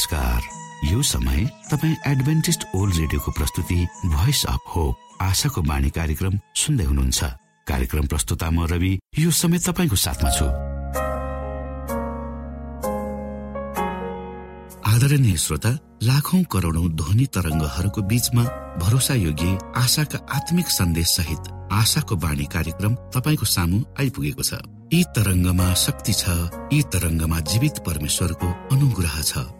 नमस्कार। यो समय तपाईँ एडभेन्टिस्ट ओल्ड रेडियोको प्रस्तुति भोइस अफ होप आशाको बाणी कार्यक्रम सुन्दै हुनुहुन्छ। कार्यक्रम प्रस्तुता म रवि यो समय तपाईँको साथमा छु। आदरणीय श्रोता लाखौं करोडौं ध्वनि तरङ्गहरूको बीचमा भरोसा योग्य आशाका आत्मिक सन्देश सहित आशाको बाणी कार्यक्रम तपाईँको सामु आइपुगेको छ। यी तरङ्गमा शक्ति छ यी तरङ्गमा जीवित परमेश्वरको अनुग्रह छ।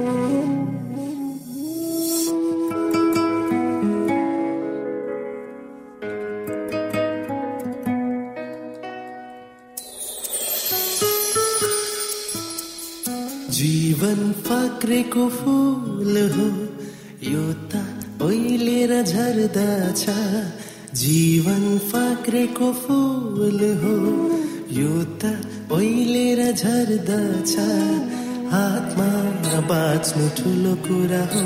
फक्रेको फुल हो यो त ओइलेर झर्दछ जीवन फक्रेको फुल हो यो त ओइलेर झर्दछ हातमा बाँच्नु ठुलो कुरा हो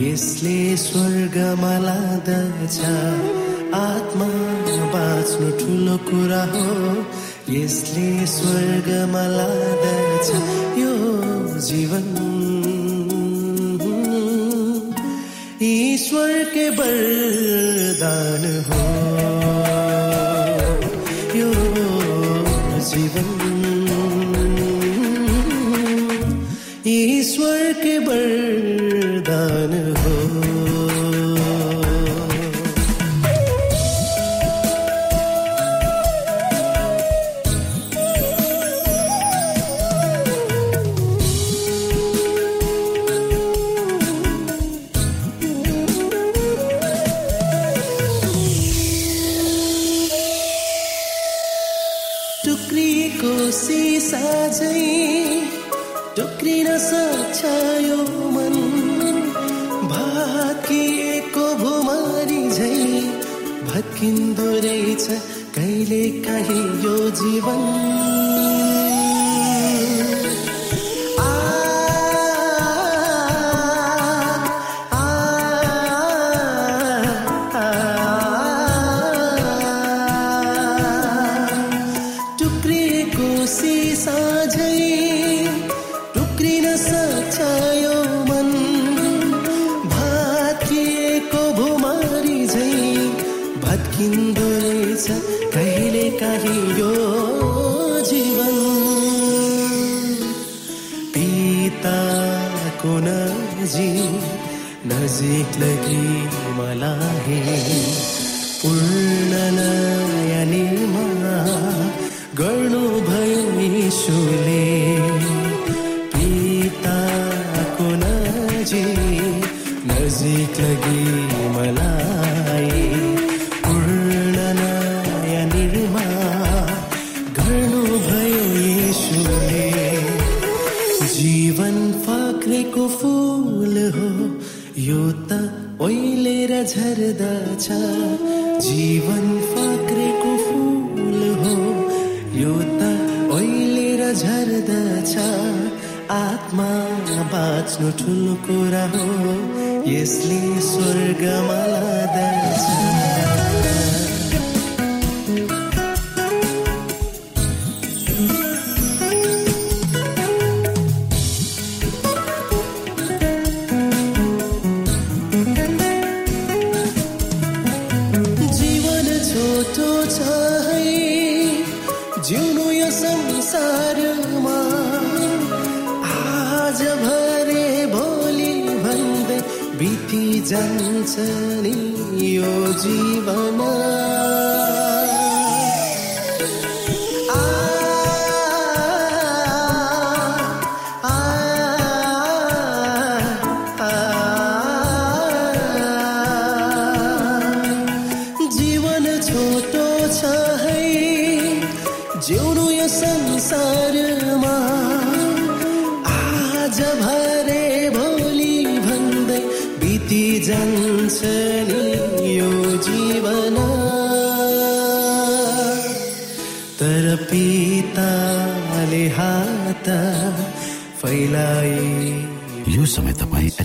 यसले स्वर्गमा लाँदछ। आत्मा बाँच्नु ठुलो कुरा हो यसले स्वर्गमा लाँदछ। यो जीवन ईश्वर के वरदान हो। सकिँदो रहेछ कहिले काहीँ यो जीवन। वेगळी मला हे पूर्णनय निर्मला गर्नुभयो यीशुले पिताको नजिक लगी मलाई झर्दछ जीवन फाक्रेको फुल हो। यो त ओइलेर झर्दछ आत्मा बाँच्नु ठुलो कुरा हो यसले स्वर्गमा लाँदछ। संसारमा। आज भरे भोलि भन्दै बिति जान्छ नि यो जीवन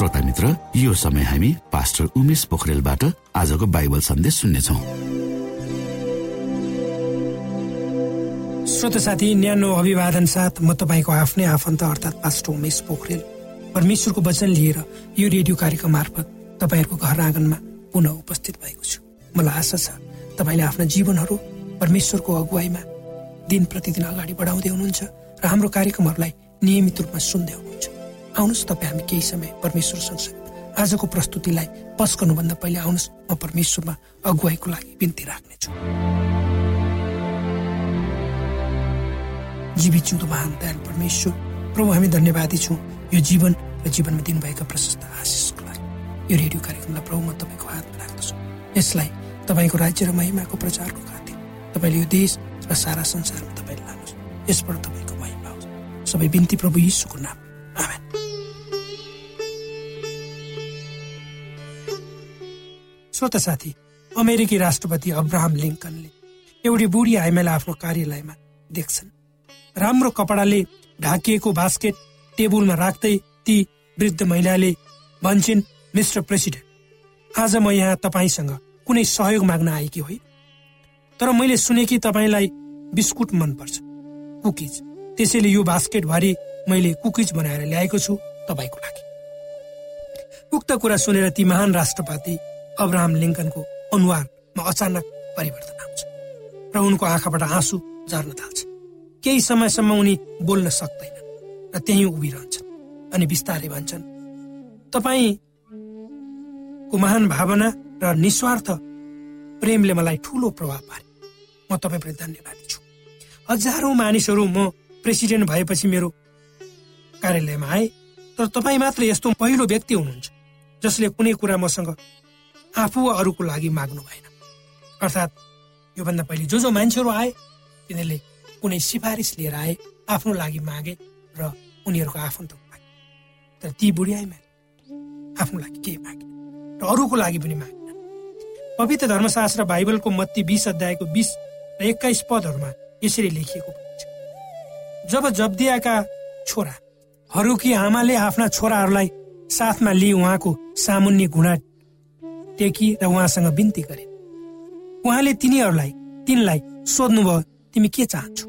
श्रोता मित्र यो समय हामी पास्टर उमेश पोखरेलबाट आजको बाइबल सन्देश सुन्नेछौ। श्रोत साथी न्यानो अभिवादन साथ म तपाईँको आफ्नै आफन्त अर्थात् पास्टर उमेश पोखरेल। परमेश्वरको वचन लिएर यो रेडियो कार्यक्रम मार्फत तपाईँहरूको घर आँगनमा पुनः उपस्थित भएको छु। मलाई आशा छ तपाईँले आफ्ना जीवनहरू परमेश्वरको अगुवाईमा दिन प्रतिदिन अगाडि बढाउँदै हुनुहुन्छ र हाम्रो कार्यक्रमहरूलाई नियमित रूपमा सुन्दै हुनुहुन्छ। आउनुहोस् तपाईँ हामी केही समय परमेश्वर सँगसँगै आजको प्रस्तुतिलाई पस गर्नुभन्दा पहिले आउनुहोस् म परमेश्वरमा अगुवाईको लागि बिन्ती राख्नेछु। जीवित जिउँदो महान दयालु परमेश्वर प्रभु हामी धन्यवादी छौँ। यो जीवन र जीवनमा दिनुभएका प्रशस्त आशिषको लागि। यो रेडियो कार्यक्रमलाई प्रभु म तपाईँको हातमा राख्दछु। यसलाई तपाईँको राज्य र महिमाको प्रचारको खातिर तपाईँले यो देश र सारा संसारमा तपाईँले लानुहोस्। यसबाट तपाईँको महिमा होस्। सबै बिन्ती प्रभु यीशुको नाम आमेन। श्रोता साथी अमेरिकी राष्ट्रपति अब्राहम लिङ्कनले एउटी बुढी आइमालाई आफ्नो कार्यालयमा देख्छन्। राम्रो कपडाले ढाकिएको बास्केट टेबुलमा राख्दै ती वृद्ध महिलाले भन्छन् मिस्टर प्रेसिडेन्ट आज म यहाँ तपाईँसँग कुनै सहयोग माग्न आएकी होइन। तर मैले सुने कि तपाईँलाई बिस्कुट मनपर्छ कुकिज। त्यसैले यो बास्केटभरि मैले कुकिज बनाएर ल्याएको छु तपाईँको लागि। उक्त कुरा सुनेर ती महान राष्ट्रपति अब्राहम लिङ्कनको अनुहारमा अचानक परिवर्तन आउँछ र उनको आँखाबाट आँसु झर्न थाल्छ। केही समयसम्म उनी बोल्न सक्दैनन् र त्यही उभिरहन्छन् अनि बिस्तारै भन्छन् तपाईँको महान भावना र निस्वार्थ प्रेमले मलाई ठुलो प्रभाव पारे। म तपाईँप्रति धन्यवादी छु। हजारौँ मानिसहरू म प्रेसिडेन्ट भएपछि मेरो कार्यालयमा आए तर तपाईँ मात्र यस्तो पहिलो व्यक्ति हुनुहुन्छ जसले कुनै कुरा मसँग आफू वा अरूको लागि माग्नु भएन। अर्थात् योभन्दा पहिले जो जो मान्छेहरू आए तिनीहरूले कुनै सिफारिस लिएर आए आफ्नो लागि मागे र उनीहरूको आफन्तको मागे। तर ती बुढी आफ्नो लागि के मागे? र अरूको लागि पनि मागे। पवित्र धर्मशास्त्र बाइबलको मत्ती बिस अध्यायको बिस र एक्काइस पदहरूमा यसरी लेखिएको छ जब जब्दियाका छोरा हरूकी आमाले आफ्ना छोराहरूलाई साथमा लिई उहाँको सामुन्ने घुँडा टेकी र उहाँसँग बिन्ती गरे। उहाँले तिनीहरूलाई तिनलाई सोध्नुभयो तिमी के चाहन्छौ?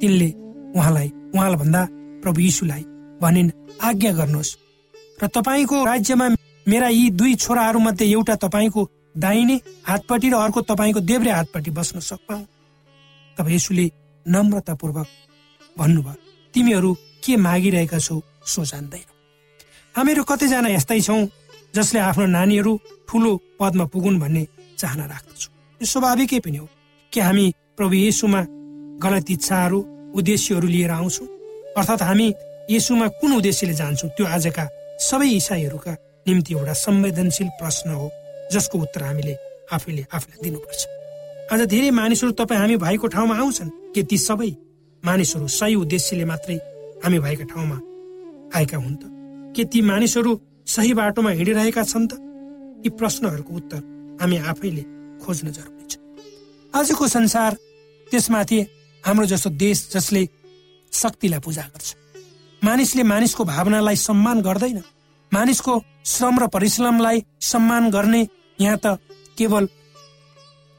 तिनले उहाँलाई उहाँलाई भन्दा प्रभु यीशुलाई भनिन् आज्ञा गर्नुहोस्। र तपाईँको राज्यमा मेरा यी दुई छोराहरू मध्ये एउटा तपाईँको दाहिने हातपट्टि र अर्को तपाईँको देब्रे हातपट्टि बस्न सक्छौ तब यसुले नम्रतापूर्वक भन्नुभयो तिमीहरू के मागिरहेका छौ सो जान्दैन। हामीहरू कतिजना यस्तै छौँ। जसले आफ्नो नानीहरू ठुलो पदमा पुगुन् भन्ने चाहना राख्दछौँ। यो स्वाभाविकै पनि हो कि हामी प्रभु येसुमा गलत इच्छाहरू उद्देश्यहरू लिएर आउँछौँ। अर्थात् हामी येसुमा कुन उद्देश्यले जान्छौँ त्यो आजका सबै इसाईहरूका निम्ति एउटा संवेदनशील प्रश्न हो जसको उत्तर हामीले आफैले आफूलाई दिनुपर्छ। आज धेरै मानिसहरू तपाईँ हामी भएको ठाउँमा आउँछन् के ती सबै मानिसहरू सही उद्देश्यले मात्रै हामी भएका ठाउँमा आएका हुन् त? के ती मानिसहरू सही बाटोमा हिँडिरहेका छन् त? यी प्रश्नहरूको उत्तर हामी आफैले खोज्न जरुरी छ। आजको संसार त्यसमाथि हाम्रो जस्तो देश जसले शक्तिलाई पूजा गर्छ। मानिसले मानिसको भावनालाई सम्मान गर्दैन। मानिसको श्रम र परिश्रमलाई सम्मान गर्ने यहाँ त केवल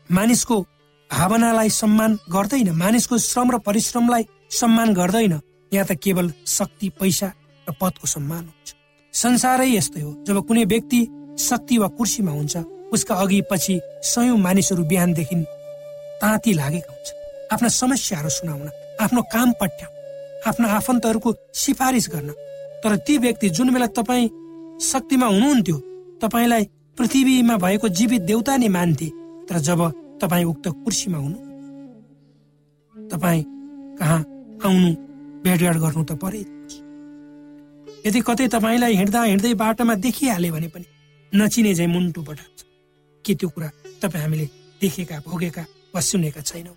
मानिसको भावनालाई सम्मान गर्दैन मानिसको श्रम र परिश्रमलाई सम्मान गर्दैन। यहाँ त केवल शक्ति पैसा र पदको सम्मान हुन्छ। संसारै यस्तै हो। जब कुनै व्यक्ति शक्ति वा कुर्सीमा हुन्छ उसका अघि पछि सयौं मानिसहरू बिहानदेखि ताती लागेका हुन्छ। आफ्ना समस्याहरू सुनाउन आफ्नो काम पठ्याउन आफ्ना आफन्तहरूको सिफारिस गर्न। तर ती व्यक्ति जुन बेला तपाईँ शक्तिमा हुनुहुन्थ्यो तपाईँलाई पृथ्वीमा भएको जीवित देउता नै मान्थे। तर जब तपाईँ उक्त कुर्सीमा हुनु तपाईँ कहाँ आउनु भेटघाट गर्नु त परे। यदि कतै तपाईँलाई हिँड्दा हिँड्दै बाटोमा देखिहाल्यो भने पनि नचिने झै मुन्टु पठाउँछ। के त्यो कुरा तपाईँ हामीले देखेका भोगेका वा सुनेका छैनौँ?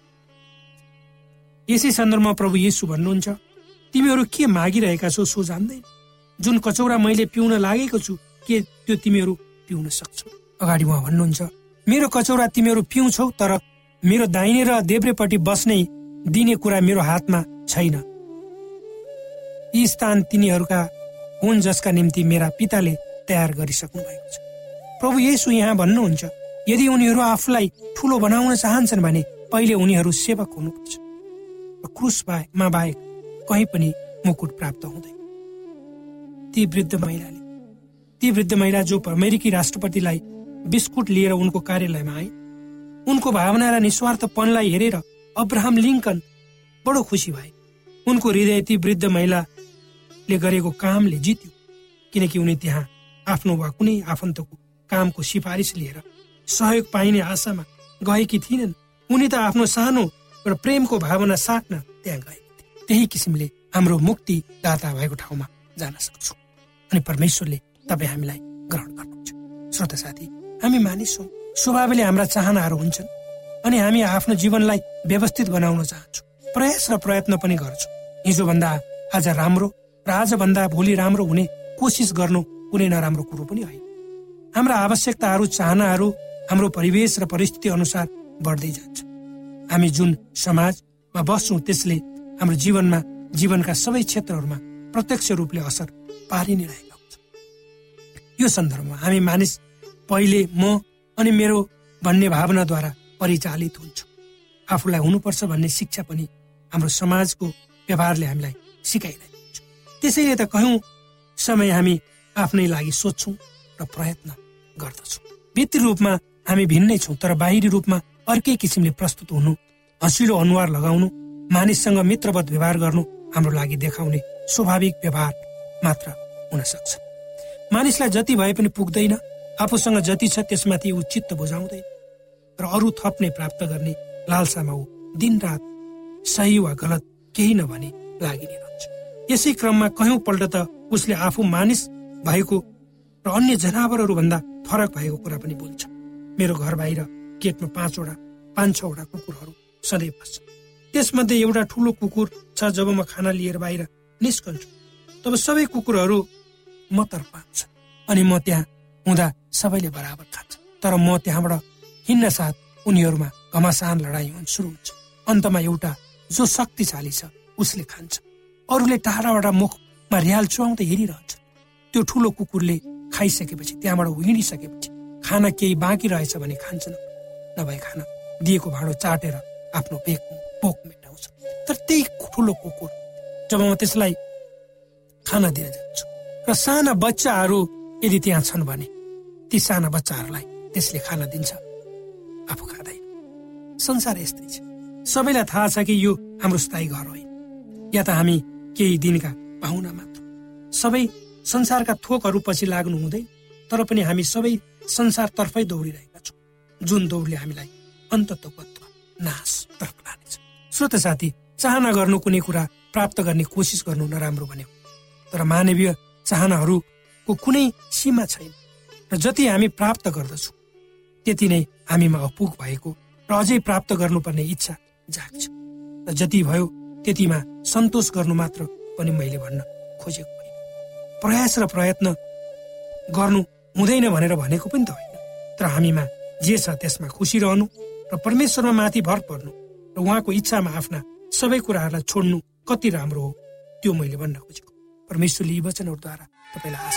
यसै सन्दर्भमा प्रभु येसु भन्नुहुन्छ तिमीहरू के मागिरहेका छौ सो जान्दैन। जुन कचौरा मैले पिउन लागेको छु के त्यो तिमीहरू पिउन सक्छौ? अगाडि उहाँ भन्नुहुन्छ मेरो कचौरा तिमीहरू पिउँछौ तर मेरो दाहिने र देब्रेपट्टि बस्ने दिने कुरा मेरो हातमा छैन। यी स्थान तिनीहरूका हुन् जसका निम्ति मेरा पिताले तयार गरिसक्नु भएको छ। प्रभु येसु यहाँ भन्नुहुन्छ यदि उनीहरू आफूलाई ठुलो बनाउन चाहन्छन् भने पहिले उनीहरू सेवक हुनुपर्छ। क्रुस मा बाहेक कहीँ पनि मुकुट प्राप्त हुँदैन। ती वृद्ध महिलाले ती वृद्ध महिला जो अमेरिकी राष्ट्रपतिलाई बिस्कुट लिएर उनको कार्यालयमा आए उनको भावना र निस्वार्थपनलाई हेरेर अब्राहम लिङ्कन बडो खुसी भए। उनको हृदय ती वृद्ध महिलाले गरेको कामले जित्यो। किनकि उनी त्यहाँ आफ्नो वा कुनै आफन्तको कामको सिफारिस लिएर सहयोग पाइने आशामा गएकी थिएनन् उनी त आफ्नो सानो र प्रेमको भावना साट्न त्यहाँ थिए त्यही किसिमले हाम्रो मुक्ति दाता भएको ठाउँमा जान सक्छौँ। अनि परमेश्वरले तपाईँ हामीलाई ग्रहण गर्नुहुन्छ। श्रोता साथी हामी मानिस हौ। स्वभावले हाम्रा चाहनाहरू हुन्छन्। अनि हामी आफ्नो जीवनलाई व्यवस्थित बनाउन चाहन्छौँ। प्रयास र प्रयत्न पनि गर्छौँ। हिजोभन्दा आज राम्रो र आजभन्दा भोलि राम्रो हुने कोसिस गर्नु कुनै नराम्रो कुरो पनि होइन। हाम्रा आवश्यकताहरू चाहनाहरू हाम्रो परिवेश र परिस्थिति अनुसार बढ्दै जान्छ। हामी जुन समाजमा बस्छौँ त्यसले हाम्रो जीवनमा जीवनका सबै क्षेत्रहरूमा प्रत्यक्ष रूपले असर पारि नै रहेको हुन्छ। यो सन्दर्भमा हामी मानिस पहिले म अनि मेरो भन्ने भावनाद्वारा परिचालित हुन्छ। आफूलाई हुनुपर्छ भन्ने शिक्षा पनि हाम्रो समाजको व्यवहारले हामीलाई सिकाइरहेको त्यसैले त कयौँ समय हामी आफ्नै लागि सोध्छौँ र प्रयत्न गर्दछौँ। भित्री रूपमा हामी भिन्नै छौँ तर बाहिरी रूपमा अर्कै किसिमले प्रस्तुत हुनु हँसिलो अनुहार लगाउनु मानिससँग मित्रवत व्यवहार गर्नु हाम्रो लागि देखाउने स्वाभाविक व्यवहार मात्र हुन सक्छ। मानिसलाई जति भए पनि पुग्दैन आफूसँग जति छ त्यसमाथि ऊ चित्त बुझाउँदैन र अरू थप्ने प्राप्त गर्ने लालसामा ऊ दिनरात सही वा गलत केही नभने लागि नै रहन्छ। यसै क्रममा कयौँ पल्ट त उसले आफू मानिस भएको र अन्य जनावरहरू भन्दा फरक भएको कुरा पनि बोल्छ। मेरो घर बाहिर गेटमा पाँचवटा पाँच छवटा कुकुरहरू सधैँ बस्छ। त्यसमध्ये एउटा ठुलो कुकुर छ जब म खाना लिएर बाहिर निस्कन्छु तब सबै कुकुरहरू म तर्फ अनि म त्यहाँ हुँदा सबैले बराबर खान्छ। तर म त्यहाँबाट हिँड्न साथ उनीहरूमा घमासान लडाइँ सुरु हुन्छ। अन्तमा एउटा जो शक्तिशाली छ उसले खान्छ। अरूले टाढाबाट मुखमा रिहाल चुहाउँदै हेरिरहन्छ त्यो ठुलो कुकुरले खाइसकेपछि त्यहाँबाट हिँडिसकेपछि खाना केही बाँकी रहेछ भने खान्छन्। नभए खाना दिएको भाँडो चाटेर आफ्नो पेक पोक मेटाउँछ। तर त्यही ठुलो कुकुर जब म त्यसलाई खाना दिन जान्छु र साना बच्चाहरू यदि त्यहाँ छन् भने ती साना बच्चाहरूलाई त्यसले खाना दिन्छ। आफू खाँदैन। संसार यस्तै छ। सबैलाई थाहा छ कि यो हाम्रो स्थायी घर होइन या त हामी केही दिनका पाहुना मात्र। सबै संसारका थोकहरू पछि लाग्नु हुँदैन तर पनि हामी सबै संसारतर्फै दौडिरहेका छौँ। जुन दौडले हामीलाई अन्तत्वत्व नाशतर्फ लानेछ। श्रोत साथी चाहना गर्नु कुनै कुरा प्राप्त गर्ने कोसिस गर्नु नराम्रो भन्यो। तर मानवीय चाहनाहरूको कुनै सीमा छैन। र जति हामी प्राप्त गर्दछौँ त्यति नै हामीमा अपुग भएको र अझै प्राप्त गर्नुपर्ने इच्छा जाग्छ। र जति भयो त्यतिमा सन्तोष गर्नु मात्र पनि मैले भन्न खोजेको होइन। प्रयास र प्रयत्न गर्नु हुँदैन भनेर भनेको पनि त होइन। तर हामीमा जे छ त्यसमा खुसी रहनु र परमेश्वरमा माथि भर पर्नु र उहाँको इच्छामा आफ्ना सबै कुराहरूलाई छोड्नु कति राम्रो हो त्यो मैले भन्न खोजेको। परमेश्वरले यी वचनहरूद्वारा तपाईँलाई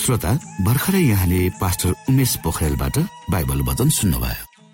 श्रोता भर्खरै यहाँले पास्टर उमेश पोखरेलबाट बाइबल वचन सुन्नुभयो।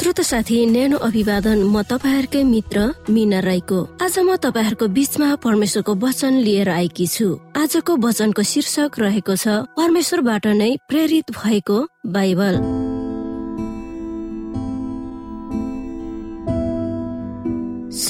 श्रोत साथी न्यानो अभिवादन। म तपाईँहरूकै मित्र मिना राईको। आज म तपाईँहरूको बीचमा परमेश्वरको वचन लिएर आएकी छु। आजको वचनको शीर्षक रहेको छ परमेश्वरबाट नै प्रेरित भएको बाइबल।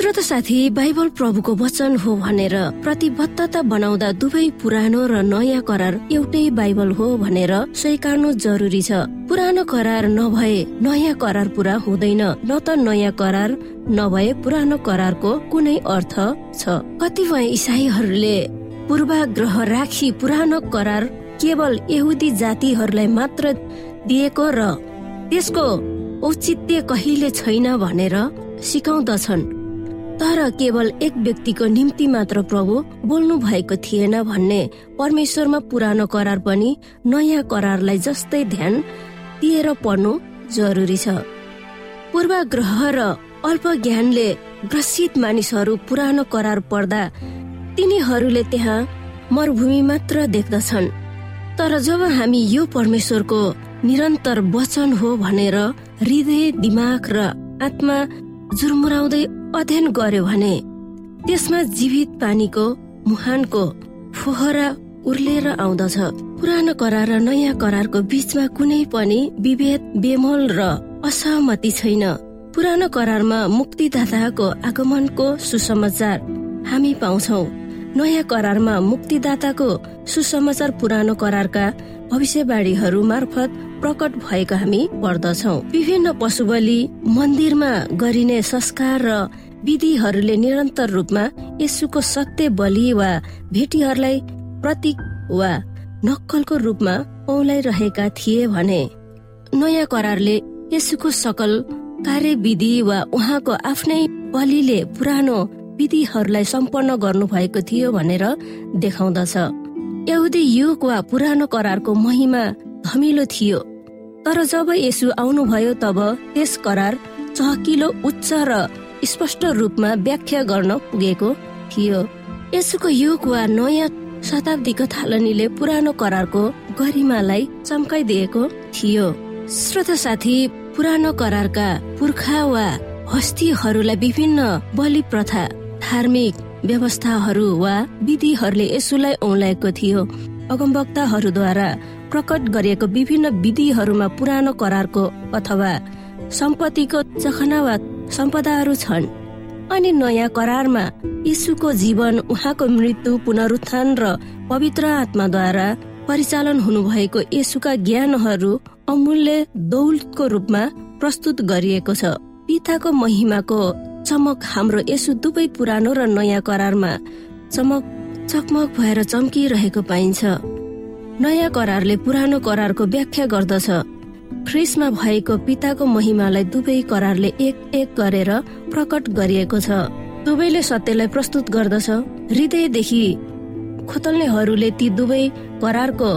श्रोत साथी बाइबल प्रभुको वचन हो भनेर प्रतिबद्धता बनाउँदा दुवै पुरानो र नयाँ करार एउटै बाइबल हो भनेर स्वीकार्नु जरुरी छ। पुरानो करार नभए नयाँ करार पुरा हुँदैन न त नयाँ करार नभए पुरानो करारको कुनै अर्थ छ। कतिपय इसाईहरूले पूर्वाग्रह राखी पुरानो करार केवल यहुदी जातिहरूलाई मात्र दिएको र त्यसको औचित्य कहिले छैन भनेर सिकाउँदछन्। तर केवल एक व्यक्तिको निम्ति मात्र प्रभु बोल्नु भएको थिएन भन्ने परमेश्वरमा पुरानो करार पनि नयाँ करारलाई जस्तै ध्यान दिएर पढ्नु जरुरी छ। पूर्वाग्रह र अल्प ज्ञानले ग्रसित मानिसहरू पुरानो करार पढ्दा तिनीहरूले त्यहाँ मरुभूमि मात्र देख्दछन्। तर जब हामी यो परमेश्वरको निरन्तर वचन हो भनेर हृदय दिमाग र आत्मा झुरमुराउँदै अध्ययन गर्यो भने त्यसमा जीवित पानीको मुहानको फोहरा उर्लेर आउँदछ। पुरानो करार र नयाँ करारको बीचमा कुनै पनि विभेद बेमोल र असहमति छैन। पुरानो करारमा मुक्तिदाताको आगमनको सुसमाचार हामी पाउँछौ। नयाँ करारमा मुक्तिदाताको सुसमाचार पुरानो करारका भविष्यवाणीहरू मार्फत प्रकट भएको हामी पढ्दछौ विभिन्न पशु बलि मन्दिरमा गरिने संस्कार र विधिहरूले निरन्तर रूपमा यसुको सत्य बलि वा भेटीहरूलाई प्रतीक वा नक्कलको रूपमा औलाइरहेका थिए भने नयाँ करारले यसुको सकल कार्यविधि वा उहाँको आफ्नै बलिले पुरानो विधिहरूलाई सम्पन्न गर्नु भएको थियो भनेर देखाउँदछ। युग वा पुरानो करारको महिमा धमिलो थियो। तर जब यसु आउनुभयो तब त्यस करार चहकिलो उच्च र स्पष्ट रूपमा व्याख्या गर्न पुगेको थियो। यसुको युग वा नयाँ शताब्दीको थालनीले पुरानो करारको गरिमालाई चम्काइदिएको थियो। श्रोत साथी पुरानो करारका पुर्खा वा हस्तीहरूलाई विभिन्न बलि प्रथा धार्मिक व्यवस्थाहरू वा विधिहरूले यसुलाई औलाएको थियो। अगमवक्ताहरूद्वारा प्रकट गरिएको विभिन्न विधिहरूमा पुरानो करारको अथवा सम्पत्तिको चखना वा सम्पदाहरू छन्। अनि नयाँ करारमा यीशुको जीवन उहाँको मृत्यु पुनरुत्थान र पवित्र आत्माद्वारा परिचालन हुनुभएको यसुका ज्ञानहरू अमूल्य दौलतको रूपमा प्रस्तुत गरिएको छ। पिताको महिमाको चमक हाम्रो यसु दुवै पुरानो र नयाँ करारमा चमक चकमक भएर चम्किरहेको पाइन्छ। नयाँ करारले पुरानो करारको व्याख्या गर्दछ। ख्रिसमा भएको पिताको महिमालाई दुवै करारले एक एक गरेर प्रकट गरिएको छ। दुवैले सत्यलाई प्रस्तुत गर्दछ। हृदयदेखि खोतल्नेहरूले ती दुवै करारको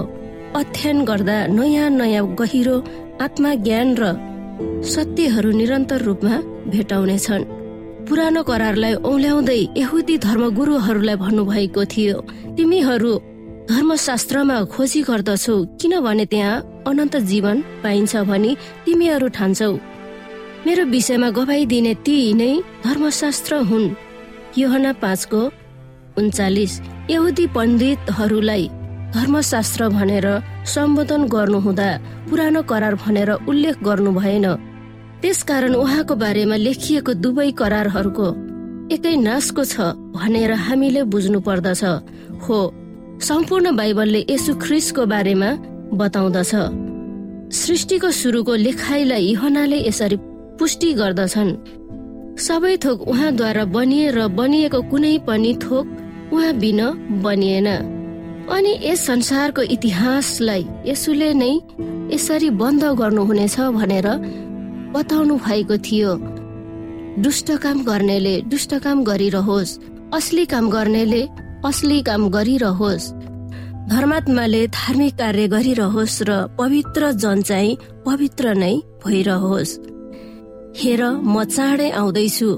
अध्ययन गर्दा नयाँ नयाँ गहिरो आत्मा ज्ञान र सत्यहरू निरन्तर रूपमा भेटाउनेछन्। पुरानो करारलाई औल्याउँदै यहुदी धर्मगुरुहरूलाई भन्नुभएको थियो तिमीहरू धर्मशास्त्रमा खोजी गर्दछौ किनभने त्यहाँ अनन्त जीवन पाइन्छ भनी तिमीहरू ठान्छौ। मेरो विषयमा गवाई दिने ती नै धर्मशास्त्र हुन्। योहना पाँचको उन्चालिस यहुदी पण्डितहरूलाई धर्मशास्त्र भनेर सम्बोधन गर्नुहुँदा पुरानो करार भनेर उल्लेख गर्नु भएन। त्यसकारण उहाँको बारेमा लेखिएको दुवै करारहरूको एकै नाशको छ भनेर हामीले बुझ्नु पर्दछ। हो सम्पूर्ण बाइबलले यसु ख्रिसको बारेमा बताउँदछ। सृष्टिको सुरुको लेखाइलाई इहनाले यसरी पुष्टि गर्दछन्। सबै थोक उहाँद्वारा बनिए र बनिएको कुनै पनि थोक उहाँ बिन बनिएन। अनि यस संसारको इतिहासलाई यसुले नै यसरी बन्द गर्नुहुनेछ भनेर बताउनु भएको थियो। दुष्ट काम गर्नेले दुष्ट काम गरिरहोस् असली काम गर्नेले असली काम गरिरहोस्। धर्मात्माले धार्मिक कार्य गरिरहोस् र पवित्र जन चाहिँ पवित्र नै भइरहोस्। हेर म चाँडै आउँदैछु।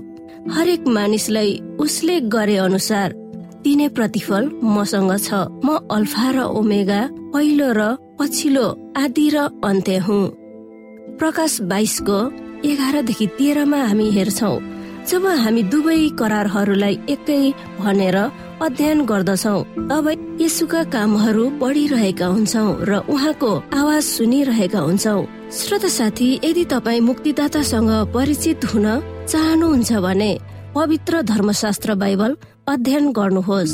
हरेक मानिसलाई उसले गरे अनुसार दिने प्रतिफल मसँग छ। म अल्फा र ओमेगा पहिलो र पछिल्लो आदि र अन्त्य हुँ। प्रकाश बाइसको एघारदेखि तेह्रमा हामी हेर्छौ जब हामी दुवै करारहरूलाई एकै भनेर अध्ययन गर्दछौ तब यसुका कामहरू पढिरहेका हुन्छौ र उहाँको आवाज सुनिरहेका हुन्छौ। श्रोत साथी यदि तपाईँ मुक्तिदातासँग परिचित हुन चाहनुहुन्छ भने पवित्र धर्मशास्त्र बाइबल अध्ययन गर्नुहोस्।